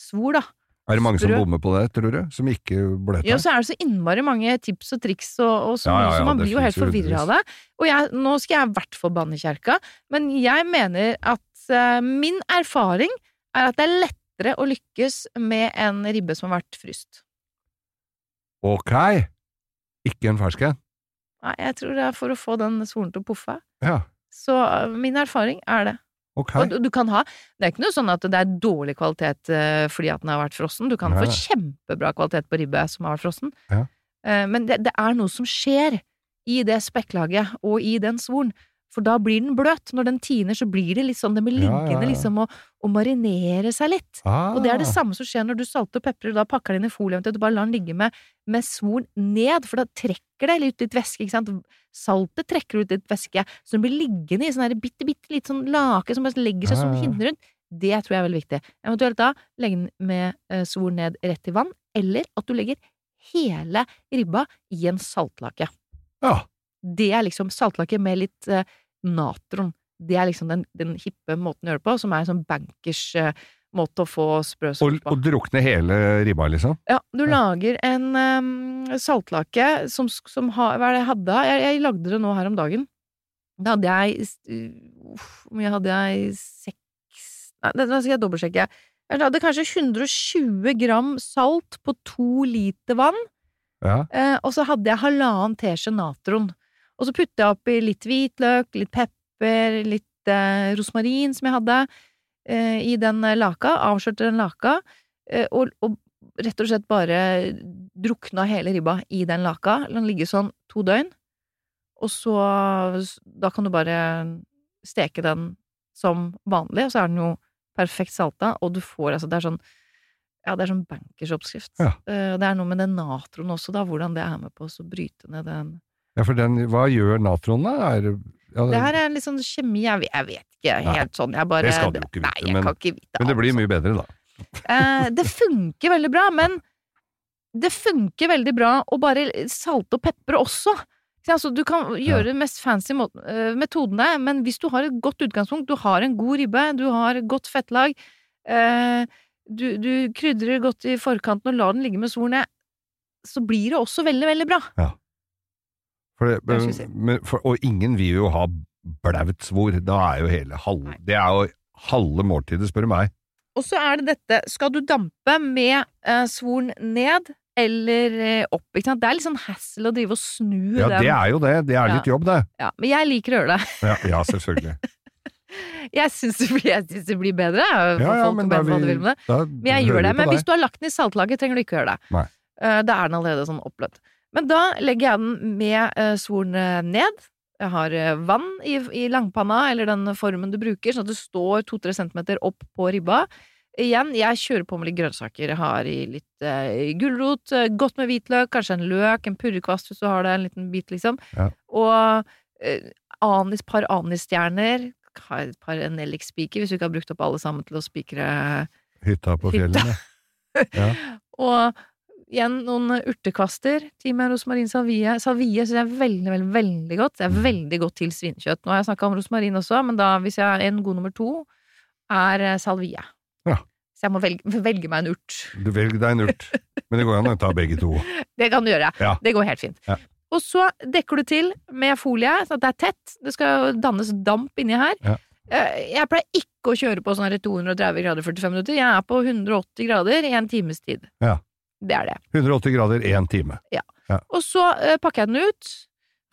svor, da. Er det mange som bommer på det, tror du? Som ikke bløter? Ja, så er det så innmari mange tips og triks, og, og så, Ja, ja, ja, så man blir jo helt forvirra av det. Og jeg, nå skal jeg i hvert fall banne i kjerka, men jeg mener at uh, min erfaring er at det er lettere å lykkes med en ribbe som har vært fryst. Ok! Ikke en fersk en? Nei, jeg tror det er for å få den svoren til å poffe. Ja, Så eh, min erfaring er det. ok. Og du, du kan ha Det er ikke noe sånn at det er dårlig kvalitet eh, fordi at den har vært frossen. Du kan Nei, få kjempebra kvalitet på ribbe som har vært frossen. Ja. Eh, men det, det er noe som skjer i det spekklaget og i den svoren. For da blir den bløt. Når den tiner, så blir det litt sånn Den blir Ja, ja, liggende ja. liksom og, og marinere seg litt. Ah, Og det er det samme som skjer når du salter og peprer, og da pakker den i folie, eventuelt, og bare lar den ligge med, med svoren ned, for da trekker det litt ut væske, ikke sant. Saltet trekker ut litt væske, så den blir liggende i sånn her bitte, bitte litt sånn lake som bare legger seg ah. som hinne rundt. Det tror jeg er veldig viktig. Eventuelt da legge den med eh, svor ned rett i vann, eller at du legger hele ribba i en saltlake. Ja. Det er liksom saltlake med litt eh, natron. Det er liksom den, den hippe måten å gjøre det på, som er en sånn bankers eh, måte å få sprø Og, på. og drukne hele ribba, liksom? Ja, du Ja. lager en um, saltlake som, som ha, Hva er det jeg hadde? Jeg, jeg lagde det nå her om dagen. Da hadde jeg uff, Hvor mye hadde jeg? Seks Nei, det nå skal jeg dobbeltsjekke. Jeg hadde kanskje 120 gram salt på to liter vann. Ja. Eh, og så hadde jeg halvannen teskje natron. Og så putter jeg oppi litt hvitløk, litt pepper, litt eh, rosmarin som jeg hadde eh, i den eh, laka. Avskjørte den laka. Eh, og, og rett og slett bare drukna hele ribba i den laka. La den ligge sånn to døgn. Og så Da kan du bare steke den som vanlig, og så er den jo perfekt salta, og du får altså Det er sånn ja, det er sånn bankersoppskrift. Ja. Eh, Det er noe med den natron også, da, hvordan det er med på å bryte ned den ja, for den Hva gjør natron, da? Er, ja, Det her er litt sånn kjemi, jeg vet, jeg vet ikke Nei, helt sånn, jeg bare det skal du jo ikke vite, nei, men- ikke vite men det blir mye bedre, da. Eh, det funker veldig bra, men det funker veldig bra å bare salte og pepre også. Altså, du kan gjøre den mest fancy eh, metodene, men hvis du har et godt utgangspunkt, du har en god ribbe, du har et godt fettlag, eh, du, du krydrer godt i forkanten og lar den ligge med svoren ned, så blir det også veldig, veldig bra. Ja. For si. men, for, og ingen vil jo ha blaut svor. Da er jo hele halve Nei. Det er jo halve måltidet, spør du meg. Og så er det dette, skal du dampe med eh, svoren ned eller eh, opp? Ikke sant? Det er litt sånn hassle å drive og snu Ja, den. det er jo det. Det er litt jobb, det. Ja, men jeg liker å gjøre det. Ja, ja selvfølgelig. Jeg syns det, det blir bedre. Ja, ja, men da vi-. Da Men jeg gjør det. Men hvis du har lagt den i saltlaget, trenger du ikke å gjøre det. Nei. Uh, Da er den allerede sånn oppbløtt. Men da legger jeg den med eh, svoren eh, ned. Jeg har eh, vann i, i langpanna, eller den formen du bruker, sånn at det står to-tre centimeter opp på ribba. Igjen, jeg kjører på med litt grønnsaker. Jeg har i litt eh, gulrot, godt med hvitløk, kanskje en løk, en purrekvast hvis du har det, en liten bit, liksom. Ja. Og eh, anis, par anisstjerner. Har et par nellikspiker, hvis du ikke har brukt opp alle sammen til å spikre Hytta på fjellet. Ja. Og igjen noen urtekvaster. Timian, rosmarin, salvie. Salvie syns jeg er veldig, veldig veldig godt. Det er veldig godt til svinekjøtt. Nå har jeg snakka om rosmarin også, men da, hvis jeg er en god nummer to, er eh, salvie. Ja. Så jeg må velge, velge meg en urt. Du velger deg en urt. Men det går an å ta begge to. Det kan du gjøre. Ja. Det går helt fint. Ja. Og så dekker du til med folie, sånn at det er tett. Det skal dannes damp inni her. Ja. Eh, Jeg pleier ikke å kjøre på sånn 230 grader 45 minutter. Jeg er på 180 grader i en times tid. Ja. Det er det. 180 grader én time. Ja, Og så uh, pakker jeg den ut.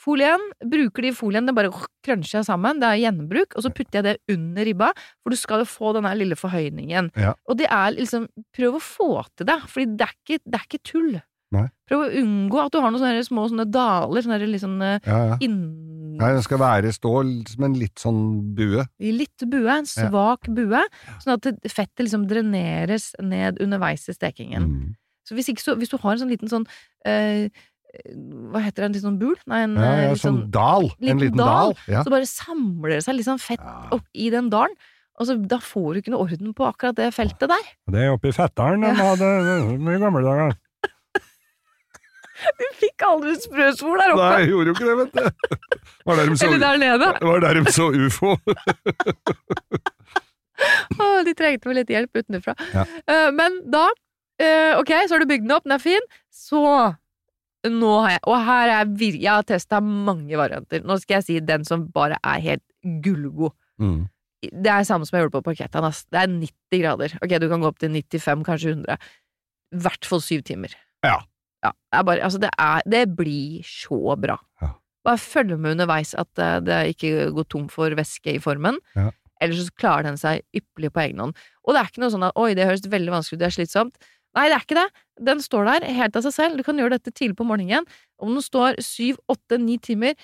Folien. Bruker de folien, det bare krønsjer jeg sammen. Det er gjenbruk. Og så putter jeg det under ribba, for du skal jo få den her lille forhøyningen. Ja. Og det er liksom Prøv å få til det, for det det er ikke tull. Nei. Prøv å unngå at du har noen sånne små sånne daler, sånne liksom eh, Ja, ja. inn... Nei, den skal være stå som en litt sånn bue. I litt bue, en svak bue, sånn at fettet liksom dreneres ned underveis i stekingen. Mm. Så hvis, ikke, så hvis du har en sånn liten sånn eh, Hva heter det, en litt sånn bul? Nei, en Ja, eh, ja, litt sånn dal. En liten liten dal. dal. Ja. Så bare samler det seg litt sånn fett opp i den dalen. Og så, da får du ikke noe orden på akkurat det feltet der. Det er oppi fetteren de hadde i gamle dager. Du fikk aldri sprøsvor der oppe! Nei, jeg gjorde jo ikke det, vet du. Var der de så, Eller der nede. var der de så ufo. oh, de trengte vel litt hjelp utenfra. Ja. Eh, men da eh, Ok, så har du bygd den opp, den er fin. Så nå har jeg Og her er vir Jeg har testa mange varianter. Nå skal jeg si den som bare er helt gullgod. Mm. Det er samme som jeg gjorde på parketten. ass. Det er 90 grader. Ok, du kan gå opp til 95, kanskje 100. I hvert fall syv timer. Ja. Ja, det er bare Altså, det er Det blir så bra. Ja. Bare følg med underveis at eh, det ikke går tom for væske i formen. Ja. Ellers så klarer den seg ypperlig på egen hånd. Og det er ikke noe sånn at oi, det høres veldig vanskelig ut, det er slitsomt. Nei, det er ikke det. Den står der helt av seg selv. Du kan gjøre dette tidlig på morgenen. Om den står syv, åtte, ni timer,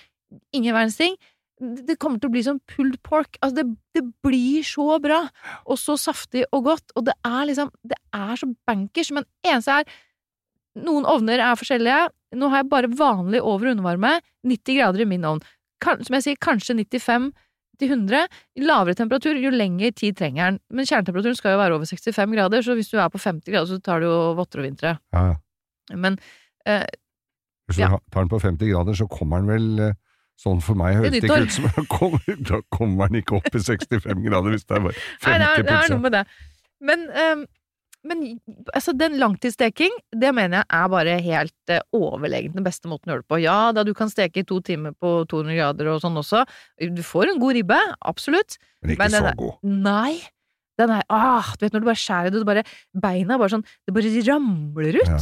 ingen verdens ting. Det kommer til å bli som pulled pork. Altså, det, det blir så bra, og så saftig og godt, og det er liksom Det er så bankers, men eneste er Noen ovner er forskjellige. Nå har jeg bare vanlig over- og undervarme. 90 grader i min ovn. Kan, som jeg sier, kanskje 95 til 100. Lavere temperatur, jo lengre tid trenger den. Men kjernetemperaturen skal jo være over 65 grader, så hvis du er på 50 grader, så tar det jo votter og vintre. Ja, ja. Men eh, Hvis du Ja. tar den på 50 grader, så kommer den vel eh, Sånn for meg høres Det ikke ut som kommer, Da kommer den ikke opp i 65 grader hvis det er bare 50 Nei, det er, det er noe med det. Men, ehm, men altså, den langtidssteking, det mener jeg er bare helt eh, overlegent den beste måten å gjøre det på. Ja, da du kan steke i to timer på 200 grader og sånn også. Du får en god ribbe, absolutt. Men ikke Men den så er- god. Nei. Den er ah, Du vet når du bare skjærer det, og bare, beina bare sånn Det bare ramler ut. Ja.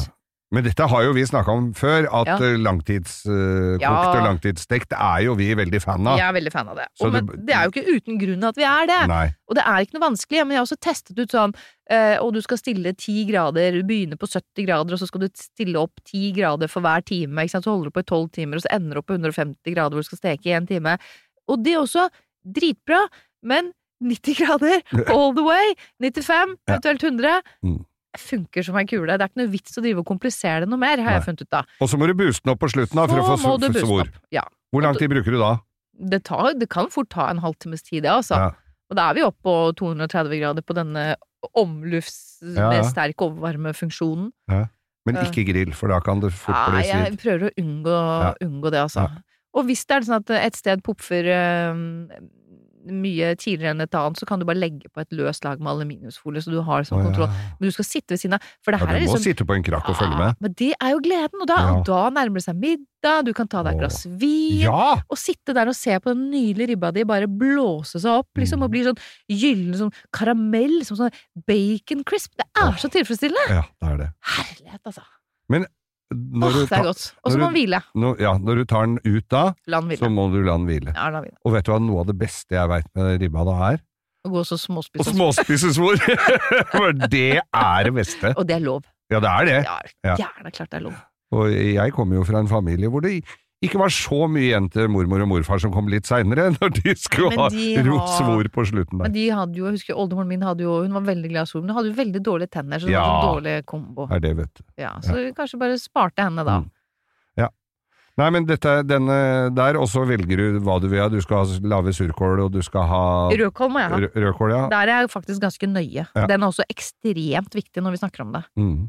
Men dette har jo vi snakka om før, at Ja. langtidskokt Ja. og langtidsstekt er jo vi veldig fan av. Jeg er veldig fan av det. Og, men det- er jo ikke uten grunn at vi er det. Nei. Og det er ikke noe vanskelig, men jeg har også testet ut sånn eh, Og du skal stille ti grader, du begynner på 70 grader, og så skal du stille opp ti grader for hver time, så holder du på i tolv timer, og så ender du opp på 150 grader hvor du skal steke i en time. Og det er også dritbra, men 90 grader all the way, 95, eventuelt 100, Mm. Funker som ei kule. Det er ikke noe vits å drive og komplisere det noe mer, har jeg funnet ut da. Og så må du booste den opp på slutten da, for Så å få svor. Ja. Hvor lang tid bruker du da? Det, tar, det kan fort ta en halvtimes tid, det, altså. Ja. Og da er vi oppe på 230 grader på denne omlufts Ja, med sterk overvarmefunksjonen. Men ikke grill, for da kan det fort Ja, bli jeg svidd. prøver å unngå, unngå det, altså. Og hvis det er sånn at et sted popfer eh, mye tidligere enn et annet, så kan du bare legge på et løst lag med aluminiumsfolie, så du har sånn Å, ja. kontroll. Men du skal sitte ved siden av, for det Ja, her er du må liksom sitte på en krakk og følge med. Men det er jo gleden, og da, Ja. da nærmer det seg middag, du kan ta deg et glass vin, Ja! og sitte der og se på den nydelige ribba di bare blåse seg opp, liksom, Mm. og bli sånn gyllen som karamell, som sånn bacon crisp. Det er så tilfredsstillende! Ja, det er det. Herlighet, altså. Når Åh, du det er godt. Og så må den hvile. når, ja, når du tar den ut da, så må du la den hvile. Ja, la den hvile. Og vet du hva noe av det beste jeg veit med ribba da er? Å gå så småspise Og småspise svor! For det er det beste. Og det er lov. Ja, det er det. Ja, Ja. gjerne klart det er lov. Og jeg kommer jo fra en familie hvor det ikke var så mye igjen til mormor og morfar som kom litt seinere, når de skulle ha de rot svor på slutten der. Men de hadde jo, jeg husker oldemoren min hadde jo, hun var veldig glad i sol, men hun hadde jo veldig dårlige tenner, så det var Ja. en dårlig kombo. Er det, vet du. Ja, så vi kanskje bare sparte henne da. Mm. Nei, men dette, denne der, og så velger du hva du vil ha. Du skal ha lave surkål, og du skal ha Rødkål må jeg ha. rødkål, ja. Der er jeg faktisk ganske nøye. Ja. Den er også ekstremt viktig når vi snakker om det. Mm.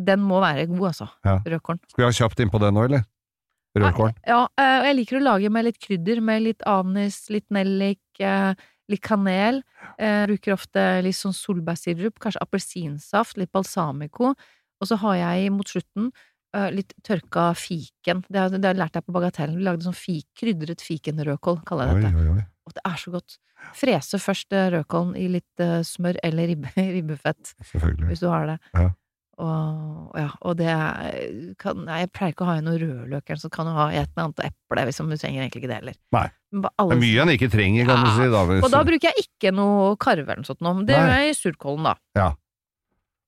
Den må være god, altså. Ja. Rødkålen. Skal vi ha kjapt innpå den nå, eller? Rødkål. Ja, eh, og jeg liker å lage med litt krydder, med litt anis, litt nellik, eh, litt kanel. Jeg bruker ofte litt sånn solbærsirup, kanskje appelsinsaft, litt balsamico. Og så har jeg mot slutten eh, litt tørka fiken. Det har, det har jeg lært deg på Bagatellen. Vi lagde sånn fik, krydret fikenrødkål, kaller jeg dette. oi, oi. Og det er så godt. Frese først eh, rødkålen i litt eh, smør eller ribbe, ribbefett, hvis du har det. Ja. Og, ja, og det kan, nei, Jeg pleier ikke å ha i noe rødløk, så kan du ha et eller annet eple, liksom. Du trenger egentlig ikke det heller. Nei. Men Det er mye en ikke trenger, kan du si. Da, hvis, og da bruker jeg ikke noe karve eller noe sånt noe. Det Nei. gjør jeg i surkålen, da.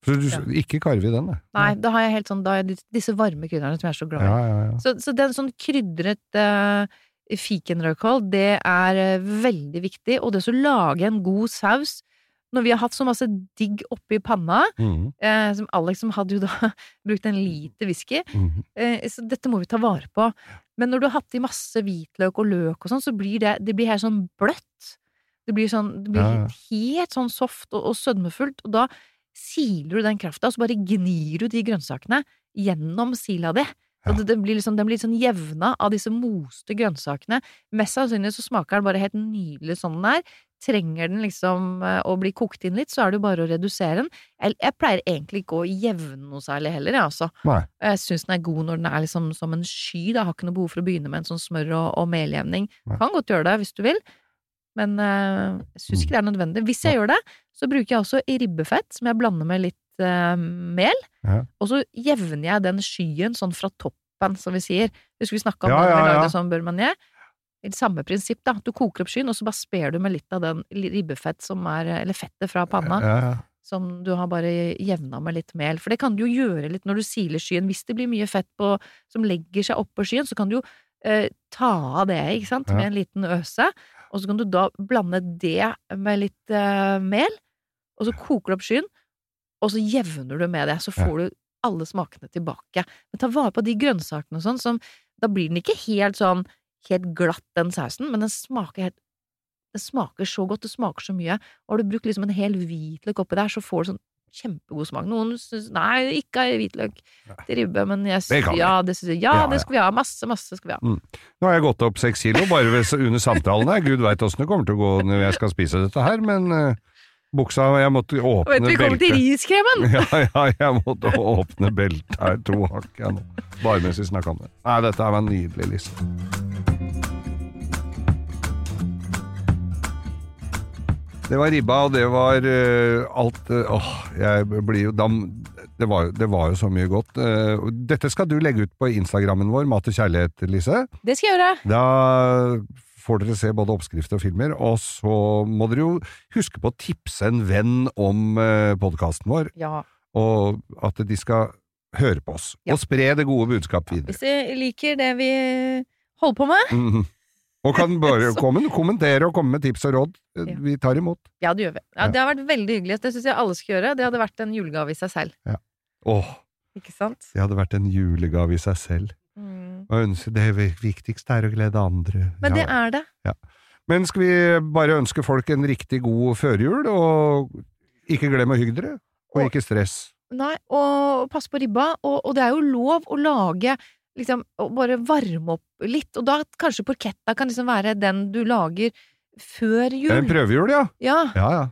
så du, Ja. ikke karve i den, da. Nei, da har jeg helt sånn da har jeg disse varme krydderne som jeg er så glad i. Ja, ja, ja. Så, så den sånn krydret uh, fikenrødkål, det er eh, veldig viktig. Og det å lage en god saus Når vi har hatt så masse digg oppi panna, mm. eh, som Alex som hadde jo da brukt en liter whisky, mm. eh, så dette må vi ta vare på. Men når du har hatt i masse hvitløk og løk og sånn, så blir det, det blir helt sånn bløtt. Det blir sånn, det blir Ja, helt sånn soft og, og sødmefullt, og da siler du den krafta, og så bare gnir du de grønnsakene gjennom sila di. Ja. Den blir liksom, blir sånn jevna av disse moste grønnsakene. Mest sannsynlig så smaker den bare helt nydelig sånn den er. Trenger den liksom eh, å bli kokt inn litt, så er det jo bare å redusere den. Jeg, jeg pleier egentlig ikke å jevne noe særlig heller, jeg, altså. Nei. Jeg syns den er god når den er liksom som en sky. Da. Jeg har ikke noe behov for å begynne med en sånn smør- og, og meljevning. Kan godt gjøre det hvis du vil, men eh, jeg syns ikke det er nødvendig. Hvis jeg gjør det, så bruker jeg også ribbefett, som jeg blander med litt eh, mel. Ja. Og så jevner jeg den skyen sånn fra toppen, som vi sier. Husker vi snakka om Ja, det da vi ja, ja. lagde sånn beurre Samme prinsipp, da. Du koker opp skyen, og så bare sper du med litt av den ribbefett som er Eller fettet fra panna Ja, ja. som du har bare jevna med litt mel. For det kan du jo gjøre litt når du siler skyen. Hvis det blir mye fett på, som legger seg oppå skyen, så kan du jo eh, ta av det, ikke sant, med en liten øse. Og så kan du da blande det med litt eh, mel, og så koker du opp skyen, og så jevner du med det. Så får du alle smakene tilbake. Men ta vare på de grønnsakene og sånn, som Da blir den ikke helt sånn helt glatt, den sausen, men den smaker helt det smaker så godt, det smaker så mye. Og har du brukt liksom en hel hvitløk oppi der, så får du sånn kjempegod smak. Noen syns nei, ikke hvitløk til ribbe, men jeg syns ja, det, synes jeg, ja, det skal vi ha. Masse, masse skal vi ha. Nå har jeg gått opp seks kilo bare under samtalen her. Gud veit åssen det kommer til å gå når jeg skal spise dette her, men buksa Jeg måtte åpne du, vi kommer til riskremen! Ja, ja, jeg måtte åpne beltet her to hakk jeg nå. Bare mens vi snakka om det. Nei, dette er en nydelig liste. Det var ribba, og det var uh, alt eh, Åh, jeg blir jo dam... Det var, det var jo så mye godt. Eh, dette skal du legge ut på Instagrammen vår, Mat og kjærlighet, Lise. Det skal jeg gjøre. Da får dere se både oppskrifter og filmer, og så må dere jo huske på å tipse en venn om eh, podkasten vår, Ja. og at de skal høre på oss. Ja. Og spre det gode budskap videre. Hvis de liker det vi holder på med, Mhm. Og kan bare komme, kommentere og komme med tips og råd. Eh, Ja. Vi tar imot. ja, det gjør vi. Ja, Ja. det har vært veldig hyggelig. Det syns jeg alle skal gjøre. Det hadde vært en julegave i seg selv. Åh, Ikke sant? det hadde vært en julegave i seg selv. Mm. Og ønske det viktigste er å glede andre. Men det er det. Men skal vi bare ønske folk en riktig god førjul, og ikke glem å hygge dere, og Og- ikke stress. Nei, og pass på ribba. Og, og det er jo lov å lage liksom, bare varme opp litt. Og da kanskje porketta kan liksom være den du lager før jul. en prøvejul, ja. Ja, Ja, ja.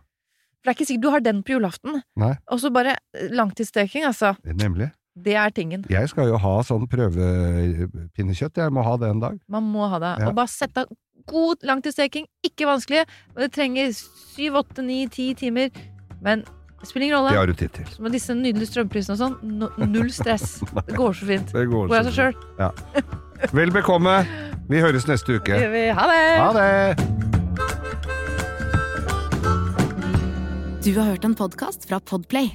for det er ikke sikkert du har den på julaften. Nei. Og så bare langtidssteking, altså. Nemlig. Det er tingen. Jeg skal jo ha sånn prøvepinnekjøtt. Jeg må ha det en dag. Man må ha det. Ja. Og bare sett av god langtidssteking. Ikke vanskelig. Og det trenger syv, åtte, ni, ti timer. Men det spiller ingen rolle. Det har du tid til. Så med disse nydelige strømprisene og sånn, no, null stress. Det går så fint. Det går Går av så seg sjøl. Ja. Vel bekomme. Vi høres neste uke. Ha det! Ha det! Du har hørt en podkast fra Podplay.